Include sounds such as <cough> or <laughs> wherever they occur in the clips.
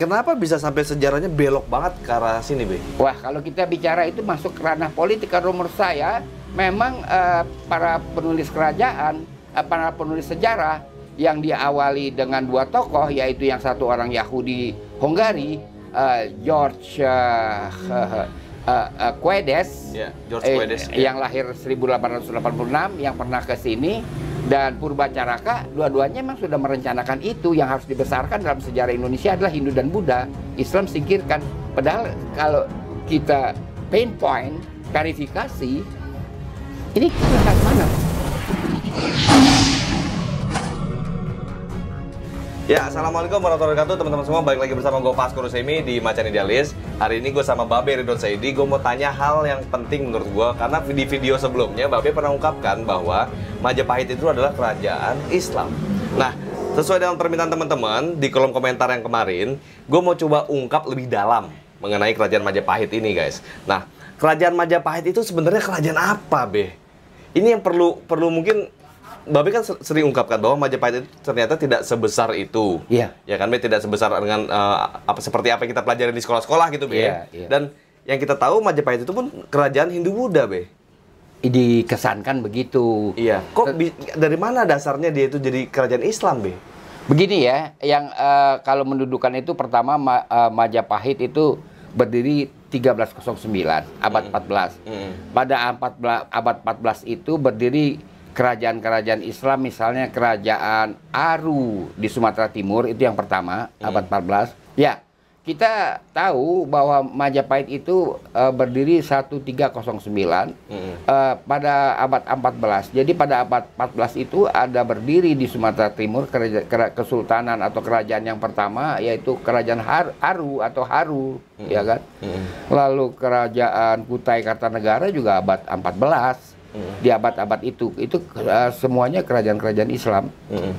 Kenapa bisa sampai sejarahnya belok banget ke arah sini, Be? Wah, kalau kita bicara itu masuk ke ranah politik, kalau menurut saya memang uh, para penulis kerajaan, uh, para penulis sejarah yang diawali dengan dua tokoh, yaitu yang satu orang Yahudi Hungari, uh, George uh, uh, uh, uh, Quedes, yeah, George Quedes eh, yeah. yang lahir 1886, yang pernah ke sini dan Purba Caraka dua-duanya memang sudah merencanakan itu. Yang harus dibesarkan dalam sejarah Indonesia adalah Hindu dan Buddha. Islam singkirkan. Padahal kalau kita pain point klarifikasi ini kita mana Ya, Assalamualaikum warahmatullahi wabarakatuh teman-teman semua. Balik lagi bersama gue Pas Kurusemi di Macan Idealis Hari ini gue sama Babe Ridwan Saidi Gue mau tanya hal yang penting menurut gue Karena di video sebelumnya Babe pernah ungkapkan bahwa Majapahit itu adalah kerajaan Islam. Nah, sesuai dengan permintaan teman-teman Di kolom komentar yang kemarin Gue mau coba ungkap lebih dalam Mengenai kerajaan Majapahit ini guys. Nah, kerajaan Majapahit itu sebenarnya kerajaan apa Be? Ini yang perlu perlu mungkin Babi kan sering ungkapkan bahwa Majapahit itu ternyata tidak sebesar itu. Iya. Ya kan, Be tidak sebesar dengan uh, apa seperti apa yang kita pelajari di sekolah-sekolah gitu, Be. Iya, iya. Dan yang kita tahu Majapahit itu pun kerajaan Hindu Buddha, Be. Dikesankan begitu. Iya. Kok dari mana dasarnya dia itu jadi kerajaan Islam, Be? Begini ya, yang uh, kalau mendudukan itu pertama ma uh, Majapahit itu berdiri 1309 abad mm. 14. Mm. Pada abad 14 itu berdiri kerajaan-kerajaan Islam misalnya kerajaan Aru di Sumatera Timur itu yang pertama hmm. abad 14 ya kita tahu bahwa Majapahit itu uh, berdiri 1309 hmm. uh, pada abad 14 jadi pada abad 14 itu ada berdiri di Sumatera Timur keraja, kesultanan atau kerajaan yang pertama yaitu kerajaan Har Aru atau Haru hmm. ya kan hmm. lalu kerajaan Kutai Kartanegara juga abad 14 di abad-abad itu itu uh, semuanya kerajaan-kerajaan Islam. Mm.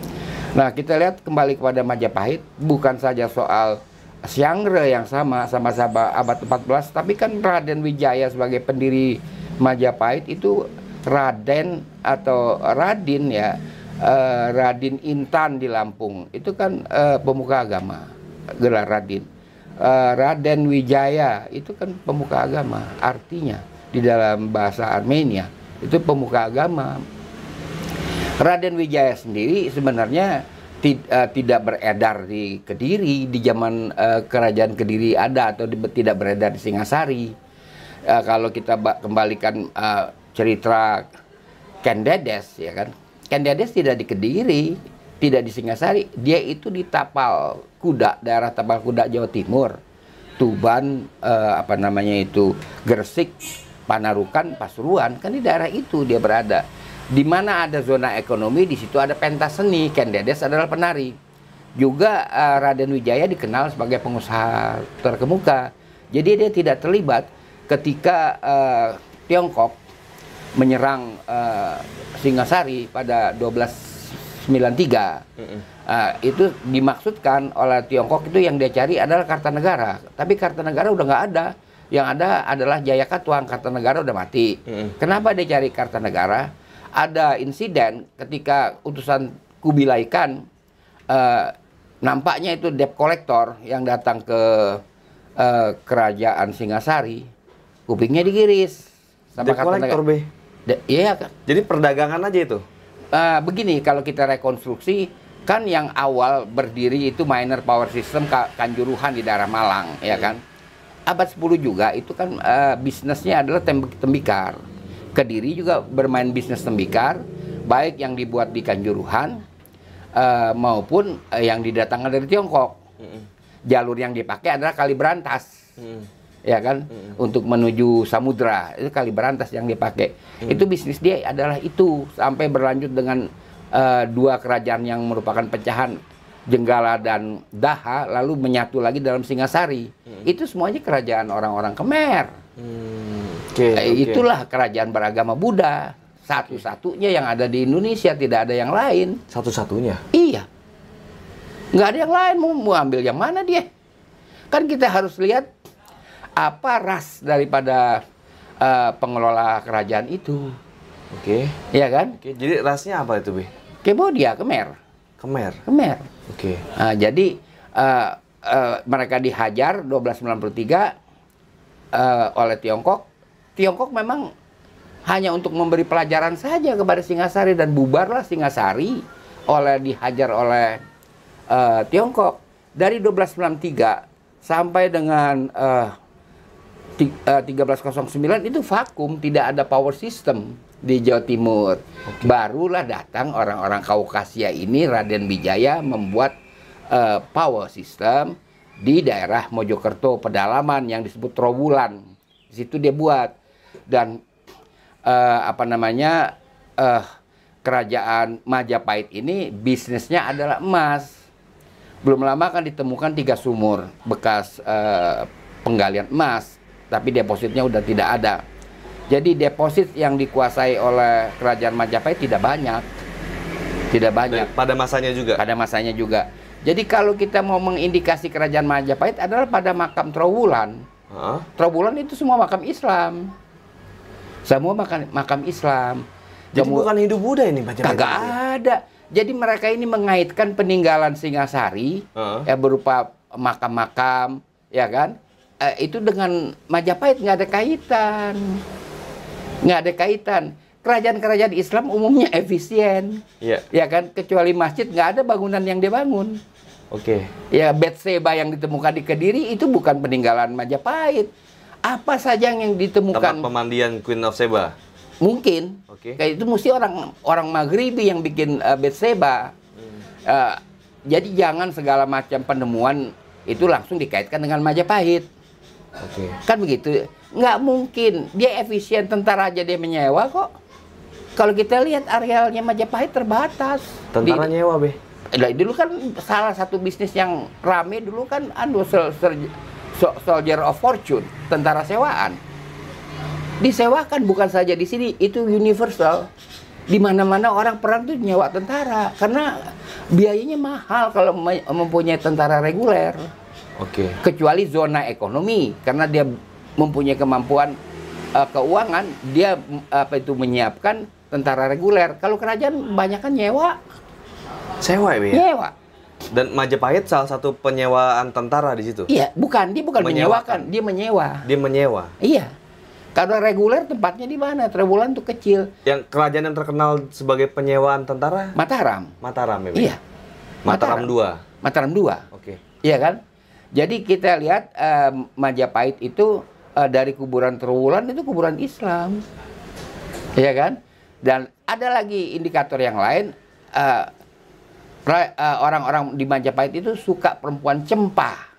Nah kita lihat kembali kepada Majapahit bukan saja soal Siangre yang sama sama-sama abad 14 tapi kan Raden Wijaya sebagai pendiri Majapahit itu Raden atau Radin ya uh, Radin Intan di Lampung itu kan uh, pemuka agama gelar Radin uh, Raden Wijaya itu kan pemuka agama artinya di dalam bahasa Armenia itu pemuka agama. Raden Wijaya sendiri sebenarnya uh, tidak beredar di Kediri di zaman uh, kerajaan Kediri ada atau di, tidak beredar di Singasari. Uh, kalau kita kembalikan uh, cerita Kendedes ya kan. Kendedes tidak di Kediri, tidak di Singasari, dia itu di Tapal Kuda, daerah Tapal Kuda Jawa Timur. Tuban uh, apa namanya itu Gresik Panarukan, Pasuruan, kan di daerah itu dia berada. Di mana ada zona ekonomi, di situ ada pentas seni. Kendedes adalah penari. Juga uh, Raden Wijaya dikenal sebagai pengusaha terkemuka. Jadi dia tidak terlibat ketika uh, Tiongkok menyerang uh, Singasari pada 1293. Mm uh, itu dimaksudkan oleh Tiongkok itu yang dia cari adalah Kartanegara. Tapi Kartanegara udah nggak ada yang ada adalah Jaya Katuang Kartanegara udah mati. Hmm. Kenapa dia cari Kartanegara? Ada insiden ketika utusan Kubilai Khan uh, nampaknya itu debt collector yang datang ke uh, kerajaan Singasari, kupingnya digiris sama debt collector be. iya kan. Jadi perdagangan aja itu. Uh, begini kalau kita rekonstruksi kan yang awal berdiri itu miner power system Kanjuruhan di daerah Malang, ya kan abad 10 juga itu kan uh, bisnisnya adalah tembikar. Kediri juga bermain bisnis tembikar, baik yang dibuat di Kanjuruhan uh, maupun uh, yang didatangkan dari Tiongkok. Mm Jalur yang dipakai adalah kali berantas. Mm. Ya kan? Mm Untuk menuju samudra, itu kali berantas yang dipakai. Mm. Itu bisnis dia adalah itu sampai berlanjut dengan uh, dua kerajaan yang merupakan pecahan Jenggala dan Daha lalu menyatu lagi dalam Singasari. Hmm. Itu semuanya kerajaan orang-orang Khmer. Hmm. Okay, okay. Itulah kerajaan beragama Buddha. Satu-satunya yang ada di Indonesia, tidak ada yang lain. Satu-satunya? Iya. Nggak ada yang lain, mau, mau ambil yang mana dia? Kan kita harus lihat apa ras daripada uh, pengelola kerajaan itu. Oke. Okay. Iya kan? Okay. Jadi rasnya apa itu, Bi? Cambodia, Khmer. Khmer. Khmer. Oke. Okay. Nah, jadi uh, eh, mereka dihajar 1293 eh, oleh Tiongkok. Tiongkok memang hanya untuk memberi pelajaran saja kepada Singasari dan bubarlah Singasari oleh dihajar oleh eh, Tiongkok dari 1293 sampai dengan eh, 1309 itu vakum, tidak ada power system di Jawa Timur. Barulah datang orang-orang Kaukasia ini Raden Wijaya membuat eh, power system di daerah Mojokerto pedalaman yang disebut Trowulan. Di situ dia buat dan eh, apa namanya eh, kerajaan Majapahit ini bisnisnya adalah emas. Belum lama kan ditemukan tiga sumur bekas eh, penggalian emas, tapi depositnya udah tidak ada. Jadi deposit yang dikuasai oleh kerajaan Majapahit tidak banyak, tidak banyak Dan pada masanya juga. pada masanya juga. Jadi kalau kita mau mengindikasi kerajaan Majapahit adalah pada makam Trowulan. Hah? Trowulan itu semua makam Islam. Semua makam, makam Islam. Jadi Kemu- bukan Hindu Buddha ini Majapahit. Kagak ada. Jadi mereka ini mengaitkan peninggalan Singasari Heeh. ya berupa makam-makam, ya kan? Eh, itu dengan Majapahit nggak ada kaitan, nggak ada kaitan. Kerajaan-kerajaan Islam umumnya <laughs> efisien, Iya. ya kan? Kecuali masjid nggak ada bangunan yang dia bangun. Oke. Ya Betseba yang ditemukan di Kediri itu bukan peninggalan Majapahit. Apa saja yang Tempat ditemukan pemandian Queen of Sheba. mungkin Oke. kayak itu mesti orang orang Maghribi yang bikin uh, Betseba. Uh, jadi jangan segala macam penemuan itu langsung dikaitkan dengan Majapahit. Oke. Kan begitu. Nggak mungkin. Dia efisien tentara aja dia menyewa kok. Kalau kita lihat arealnya Majapahit terbatas. Tentara Di- nyewa, Be. Lah, dulu kan salah satu bisnis yang rame dulu kan anu sol- sol- so- soldier of fortune, tentara sewaan. Disewakan bukan saja di sini, itu universal. Di mana-mana orang perang tuh nyewa tentara karena biayanya mahal kalau me- mempunyai tentara reguler. Oke. Kecuali zona ekonomi karena dia mempunyai kemampuan eh, keuangan, dia mm, apa itu menyiapkan tentara reguler. Kalau kerajaan banyak kan nyewa, Sewa ya, ya? nyewa. Dan Majapahit salah satu penyewaan tentara di situ. Iya, bukan dia bukan Menyewakan. menyewakan, dia menyewa. Dia menyewa. Iya. Karena reguler tempatnya di mana? Trewulan tuh kecil. Yang kerajaan yang terkenal sebagai penyewaan tentara Mataram. Mataram ya? Iya. Mataram 2. Mataram 2. Oke. Iya kan? Jadi kita lihat eh, Majapahit itu eh, dari kuburan Trewulan itu kuburan Islam. Iya kan? Dan ada lagi indikator yang lain eh, eh, orang-orang di Majapahit itu suka perempuan cempah.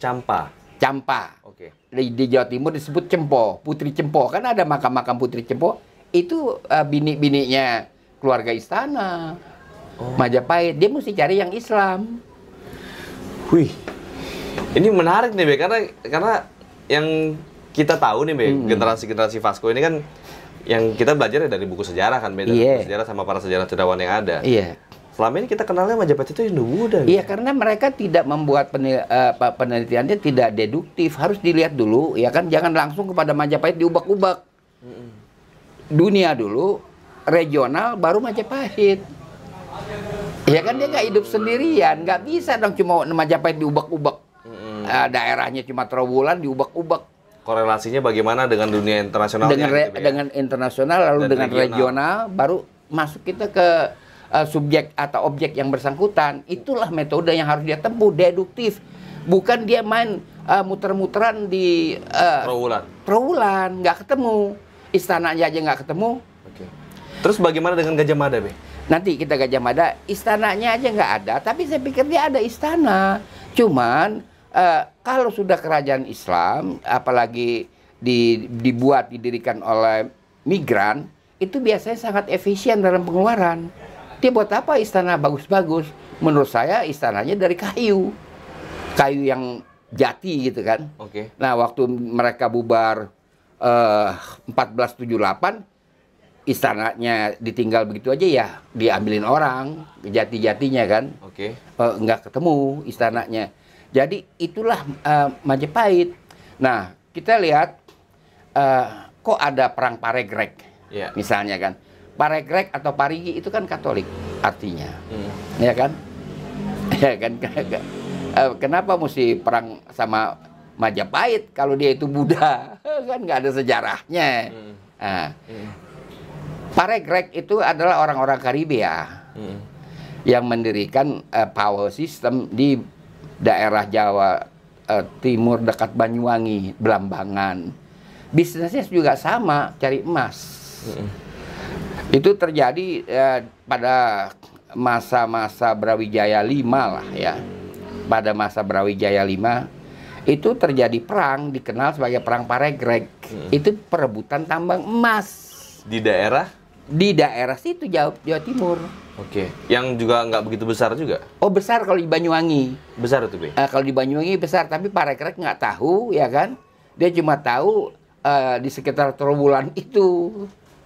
Campa. Campa. Oke. di, di Jawa Timur disebut Cempo, Putri Cempo. Kan ada makam-makam Putri Cempo. Itu eh, bini-bininya keluarga istana. Majapahit. Dia mesti cari yang Islam. Wih. Ini menarik nih, Be, karena karena yang kita tahu nih, Be, Hmm. generasi-generasi Vasco ini kan yang kita belajar ya dari buku sejarah kan, Be, buku sejarah sama para sejarah-sejarawan yang ada. Iya. Selama ini kita kenalnya Majapahit itu Hindu Buddha. Iya, karena mereka tidak membuat penil- apa, penelitiannya tidak deduktif. Harus dilihat dulu, ya kan? Jangan langsung kepada Majapahit diubak-ubak. Dunia dulu, regional, baru Majapahit. Ya kan dia nggak hidup sendirian, nggak bisa dong cuma Majapahit diubak-ubak. Eh, daerahnya cuma Trowulan diubak-ubak Korelasinya bagaimana dengan dunia internasional? dengan re- dengan internasional lalu Dan dengan regional. regional baru masuk kita ke eh, subjek atau objek yang bersangkutan itulah metode yang harus dia tempuh deduktif bukan dia main eh, muter-muteran di Trawulan. Trowulan nggak ketemu istananya aja nggak ketemu Oke. Terus bagaimana dengan Gajah Mada, Be? nanti kita Gajah Mada istananya aja nggak ada tapi saya pikir dia ada istana cuman eh, kalau sudah kerajaan Islam apalagi di- dibuat didirikan oleh migran itu biasanya sangat efisien dalam pengeluaran dia buat apa istana bagus-bagus menurut saya istananya dari kayu kayu yang jati gitu kan Oke. Nah, waktu mereka bubar eh 1478 istananya ditinggal begitu aja ya diambilin orang jati-jatinya kan Oke. Eh, nggak ketemu istananya. Jadi itulah eh, Majapahit. Nah, kita lihat eh, kok ada perang Paregrek Iya. misalnya kan. Paregrek atau Parigi itu kan Katolik artinya Hmm. ya kan <laughs> ya kan Eh, kenapa mesti perang sama Majapahit kalau dia itu Buddha? <laughs> kan nggak ada sejarahnya. Hmm. Nah, Paregrek itu adalah orang-orang Karibia Hmm. yang mendirikan eh, power system di daerah Jawa eh, Timur dekat Banyuwangi, Belambangan. Bisnisnya juga sama, cari emas. Hmm. Itu terjadi eh, pada masa-masa Brawijaya 5 lah ya. Pada masa Brawijaya 5 itu terjadi perang dikenal sebagai perang Paregrek. Itu perebutan tambang emas Di daerah? di daerah situ Jawa, Jawa Timur. Oke. Yang juga nggak begitu besar juga? Oh besar kalau di Banyuwangi. Besar itu, Be? Eh, kalau di Banyuwangi besar, tapi Parekrek nggak tahu, ya kan? Dia cuma tahu eh, di sekitar Trowulan itu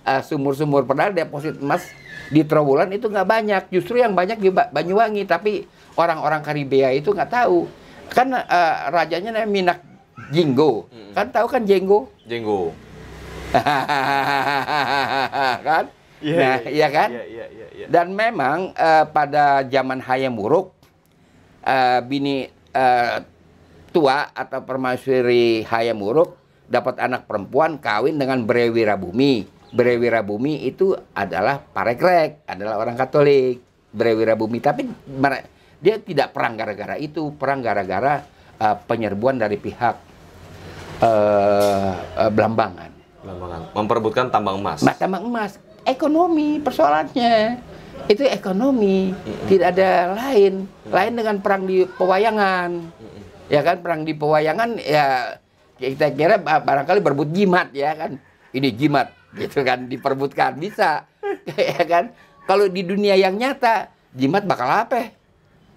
eh, sumur-sumur padahal deposit emas di Trowulan itu nggak banyak. Justru yang banyak di Ba- Banyuwangi, tapi orang-orang Karibia itu nggak tahu. Kan eh, rajanya namanya Minak Jinggo. Kan tahu kan Jenggo? Jenggo. <laughs> kan? Nah, iya kan? Iya, iya, iya. iya. Dan memang eh, pada zaman Hayam Wuruk, eh, bini eh, tua atau permaisuri Hayam Wuruk dapat anak perempuan kawin dengan Brewira Bumi. Brewira Bumi itu adalah parekrek, adalah orang Katolik. Brewira Bumi, tapi dia tidak perang gara-gara itu, perang gara-gara eh, penyerbuan dari pihak eh, eh, Belambangan. Lambangan. Memperebutkan tambang emas. Mas tambang emas, ekonomi persoalannya. Itu ekonomi, tidak ada lain. Lain dengan perang di pewayangan. Ya kan, perang di pewayangan ya kita kira ba- barangkali berebut jimat ya kan. Ini jimat gitu kan diperebutkan bisa. <laughs> ya kan? Kalau di dunia yang nyata, jimat bakal apa?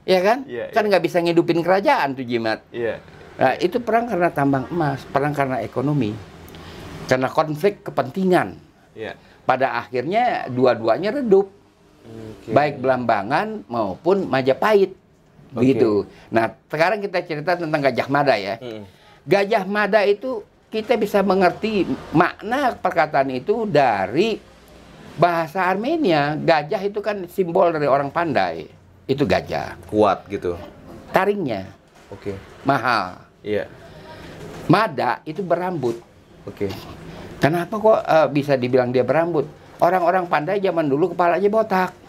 Ya kan? Iya, kan nggak bisa ngidupin kerajaan tuh jimat. Iya. Nah, itu perang karena tambang emas, perang karena ekonomi. Karena konflik kepentingan. Iya. Pada akhirnya dua-duanya redup, Oke. baik Belambangan maupun Majapahit. Oke. Begitu. Nah, sekarang kita cerita tentang Gajah Mada ya. Mm. Gajah Mada itu kita bisa mengerti makna perkataan itu dari bahasa Armenia. Gajah itu kan simbol dari orang pandai. Itu gajah. Kuat gitu. Taringnya Oke. mahal. Iya. Mada itu berambut. Oke. Kenapa kok eh, bisa dibilang dia berambut? Orang-orang pandai zaman dulu kepalanya botak. <laughs>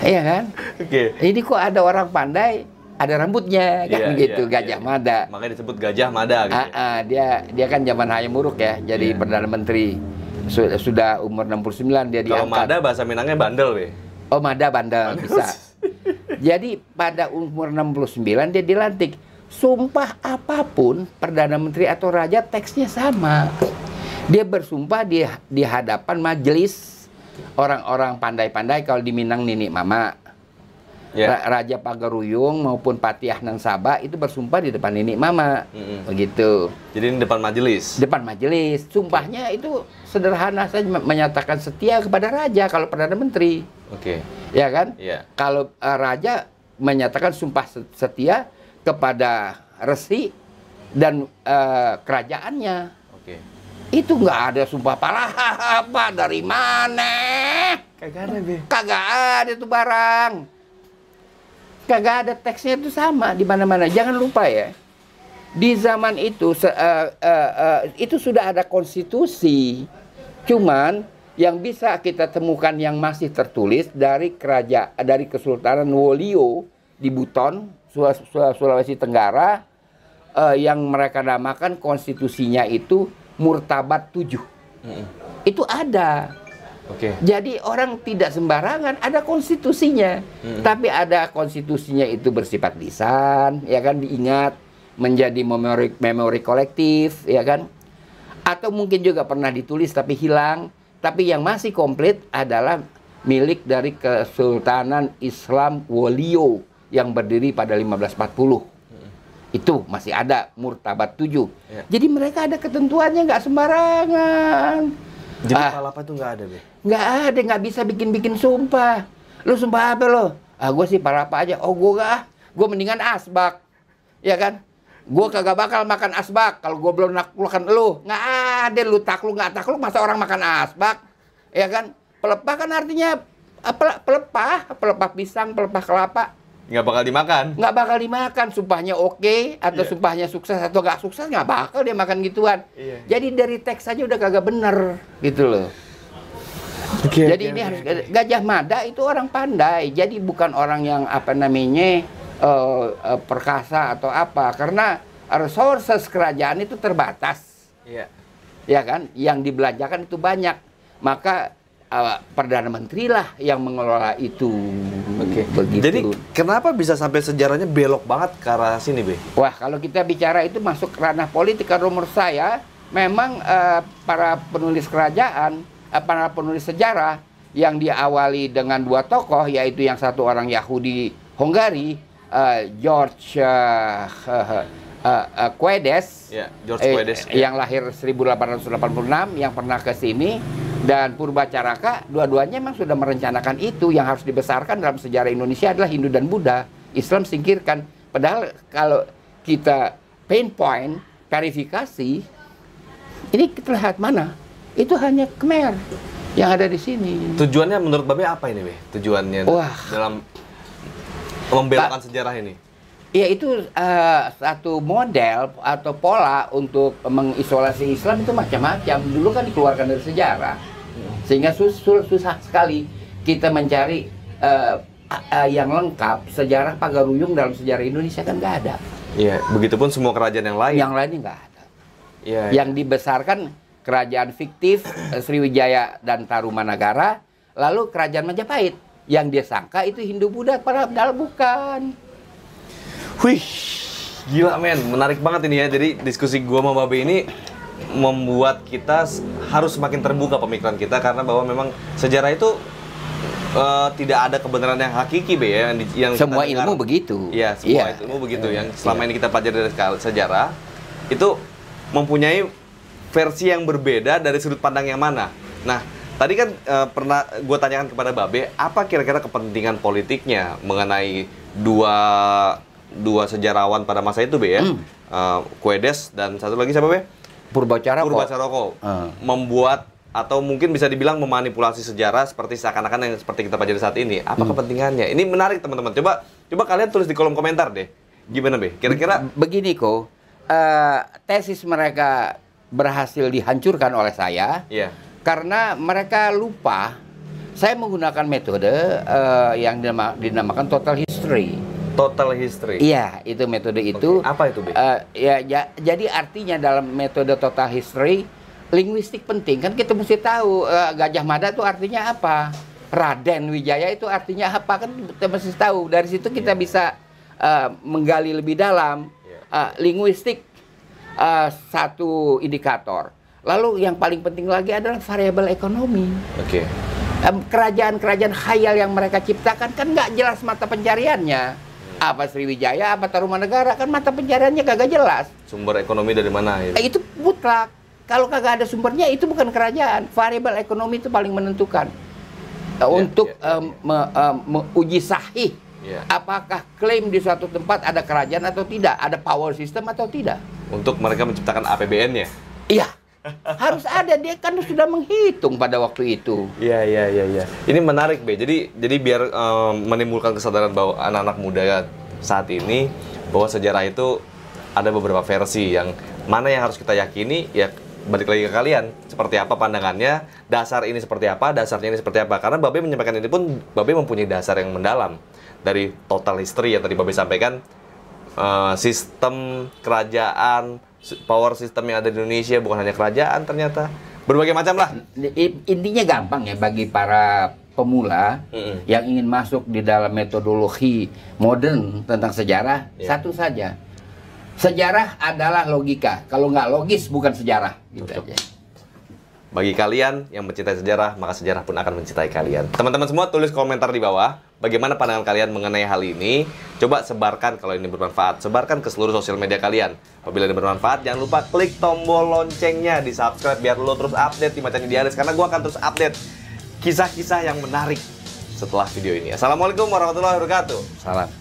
Iya kan? Oke. Ini kok ada orang pandai ada rambutnya kan Iya, gitu iya, Gajah iya. Mada. Makanya disebut Gajah Mada gitu. Ah, ah, dia dia kan zaman Hayam Wuruk ya, jadi Iya. perdana menteri. Su- Sudah umur 69 dia Kalau diangkat. Mada bahasa Minangnya bandel, Be. Oh, Mada bandel bisa. Jadi pada umur 69 dia dilantik. Sumpah apa pun perdana menteri atau raja teksnya sama. Dia bersumpah di di hadapan majelis orang-orang pandai-pandai kalau di Minang Nini Mama. Ya. Ra- Raja Pagaruyung maupun Patiah Nang Sabah itu bersumpah di depan Nini Mama. Mm-mm. Begitu. Jadi ini depan majelis. Depan majelis. Sumpahnya itu sederhana saja me- menyatakan setia kepada raja kalau perdana menteri. Oke. Ya kan? Iya. Kalau eh, raja menyatakan sumpah se- setia kepada resi dan eh, kerajaannya. Oke. Itu nggak ada sumpah parah apa dari mana? Kagak ada, Be. Kagak ada tuh barang. Kagak ada teksnya itu sama di mana-mana. Jangan lupa ya. Di zaman itu se- eh, eh, eh, itu sudah ada konstitusi. Cuman yang bisa kita temukan yang masih tertulis dari kerajaan dari Kesultanan Wolio di Buton, Sulawesi Tenggara eh, yang mereka namakan konstitusinya itu Murtabat 7. Mm-mm. Itu ada. Oke. Jadi orang tidak sembarangan, ada konstitusinya. Mm. Tapi ada konstitusinya itu bersifat lisan, ya kan diingat menjadi memori memori kolektif, ya kan? Atau mungkin juga pernah ditulis tapi hilang. Tapi yang masih komplit adalah milik dari Kesultanan Islam Wolio yang berdiri pada 1540. Itu masih ada Murtabat 7. Ya. Jadi mereka ada ketentuannya nggak sembarangan. Jadi Ah. palapa tuh nggak ada, Be. Nggak ada, nggak bisa bikin-bikin sumpah. Lu sumpah apa lo? Ah, gue sih para apa aja. Oh, gue gak. Gue mendingan asbak. Ya kan? Gue kagak bakal makan asbak kalau gue belum naklukkan lu. Nggak ada lu takluk nggak takluk masa orang makan asbak. Ya kan? Pelepah kan artinya ah, pele- pelepah, pelepah pisang, pelepah kelapa. Nggak bakal dimakan. nggak bakal dimakan sumpahnya oke atau Iya. sumpahnya sukses atau nggak sukses nggak bakal dia makan gituan Iya. jadi dari teks aja udah kagak bener gitu loh jadi ini harus Gajah Mada itu orang pandai jadi bukan orang yang apa namanya eh, eh, perkasa atau apa karena resources kerajaan itu terbatas Iya. ya kan yang dibelanjakan itu banyak maka eh, perdana menteri lah yang mengelola itu Oke. begitu Jadi kenapa bisa sampai sejarahnya belok banget ke arah sini, Be? Wah, kalau kita bicara itu masuk ranah politik, kalau menurut saya memang eh, para penulis kerajaan, eh, para penulis sejarah yang diawali dengan dua tokoh, yaitu yang satu orang Yahudi Hungari, eh, George <laughs> eh, eh, eh, eh, Quedes, Ya, George eh, Quedes. ya. yang lahir 1886, yang pernah ke sini, dan Purbacaraka, dua-duanya memang sudah merencanakan itu. Yang harus dibesarkan dalam sejarah Indonesia adalah Hindu dan Buddha. Islam singkirkan. Padahal kalau kita pinpoint, verifikasi, ini kita lihat mana? Itu hanya Khmer yang ada di sini. Tujuannya menurut Babe apa ini, Be? Tujuannya Wah. dalam membelokkan sejarah ini. Ya itu eh, satu model atau pola untuk mengisolasi Islam itu macam-macam. Dulu kan dikeluarkan dari sejarah, sehingga sus- sus- susah sekali kita mencari a- a- yang lengkap. Sejarah Pagaruyung dalam sejarah Indonesia kan nggak ada. Iya, begitupun semua kerajaan yang lain. Yang lainnya nggak ada. Iya. Yang dibesarkan kerajaan fiktif Sriwijaya dan Tarumanagara, lalu kerajaan Majapahit. Yang dia sangka itu Hindu Buddha, padahal bukan. Wih, gila men, menarik banget ini ya. Jadi diskusi gua sama Babe ini membuat kita harus semakin terbuka pemikiran kita karena bahwa memang sejarah itu eh, tidak ada kebenaran yang hakiki be ya yang, di- yang kita Semua dengar. ilmu begitu. Iya, semua Iya. ilmu begitu Iya. yang selama ini kita pelajari dari sejarah itu mempunyai versi yang berbeda dari sudut pandang yang mana. Nah, tadi kan eh, pernah gue tanyakan kepada Babe, apa kira-kira kepentingan politiknya mengenai dua dua sejarawan pada masa itu be ya, Hmm. Eh, Quedes dan satu lagi siapa be? Purbacara Purbacaroko Ah. membuat atau mungkin bisa dibilang memanipulasi sejarah seperti seakan-akan yang seperti kita pelajari saat ini. Apa Hmm. kepentingannya? Ini menarik teman-teman. Coba coba kalian tulis di kolom komentar deh. Gimana be? Kira-kira begini kok, eh, tesis mereka berhasil dihancurkan oleh saya Iya. karena mereka lupa. Saya menggunakan metode eh, yang dinama- dinamakan total history. Total history. Iya, itu metode itu. Oke, Apa itu be? eh, ya, ja- jadi artinya dalam metode total history, linguistik penting kan kita mesti tahu eh, Gajah Mada itu artinya apa. Raden Wijaya itu artinya apa kan kita mesti tahu. Dari situ kita bisa eh, menggali lebih dalam. Iya. Eh, linguistik eh, satu indikator. Lalu yang paling penting lagi adalah variabel ekonomi. Oke. Em, kerajaan-kerajaan khayal yang mereka ciptakan kan nggak jelas mata pencariannya. Apa Sriwijaya, apa Tarumanegara kan mata pencariannya kagak jelas. Sumber ekonomi dari mana Eh, itu? itu mutlak. Kalau kagak ada sumbernya itu bukan kerajaan. Variabel ekonomi itu paling menentukan Eh, untuk iya, em, me- em, menguji sahih Iya. apakah klaim di suatu tempat ada kerajaan atau tidak, ada power system atau tidak. Untuk mereka menciptakan APBN-nya. Iya, harus ada. Dia kan sudah menghitung pada waktu itu. Iya iya iya iya. Ini menarik be. Jadi jadi biar em, menimbulkan kesadaran bahwa anak-anak muda saat ini bahwa sejarah itu ada beberapa versi yang mana yang harus kita yakini ya balik lagi ke kalian seperti apa pandangannya dasar ini seperti apa dasarnya ini seperti apa karena Babe menyampaikan ini pun Babe mempunyai dasar yang mendalam dari total history yang tadi Babe sampaikan eh, sistem kerajaan power system yang ada di Indonesia bukan hanya kerajaan ternyata berbagai macam lah Intinya gampang ya bagi para pemula Mm-mm. yang ingin masuk di dalam metodologi modern tentang sejarah, Iya. satu saja. Sejarah adalah logika. Kalau nggak logis bukan sejarah. Gitu aja. Bagi kalian yang mencintai sejarah, maka sejarah pun akan mencintai kalian. Teman-teman semua tulis komentar di bawah bagaimana pandangan kalian mengenai hal ini. Coba sebarkan kalau ini bermanfaat. Sebarkan ke seluruh sosial media kalian. Apabila ini bermanfaat, jangan lupa klik tombol loncengnya di subscribe biar lo terus update di Macan Idealis karena gua akan terus update kisah-kisah yang menarik setelah video ini. Assalamualaikum warahmatullahi wabarakatuh. Salam.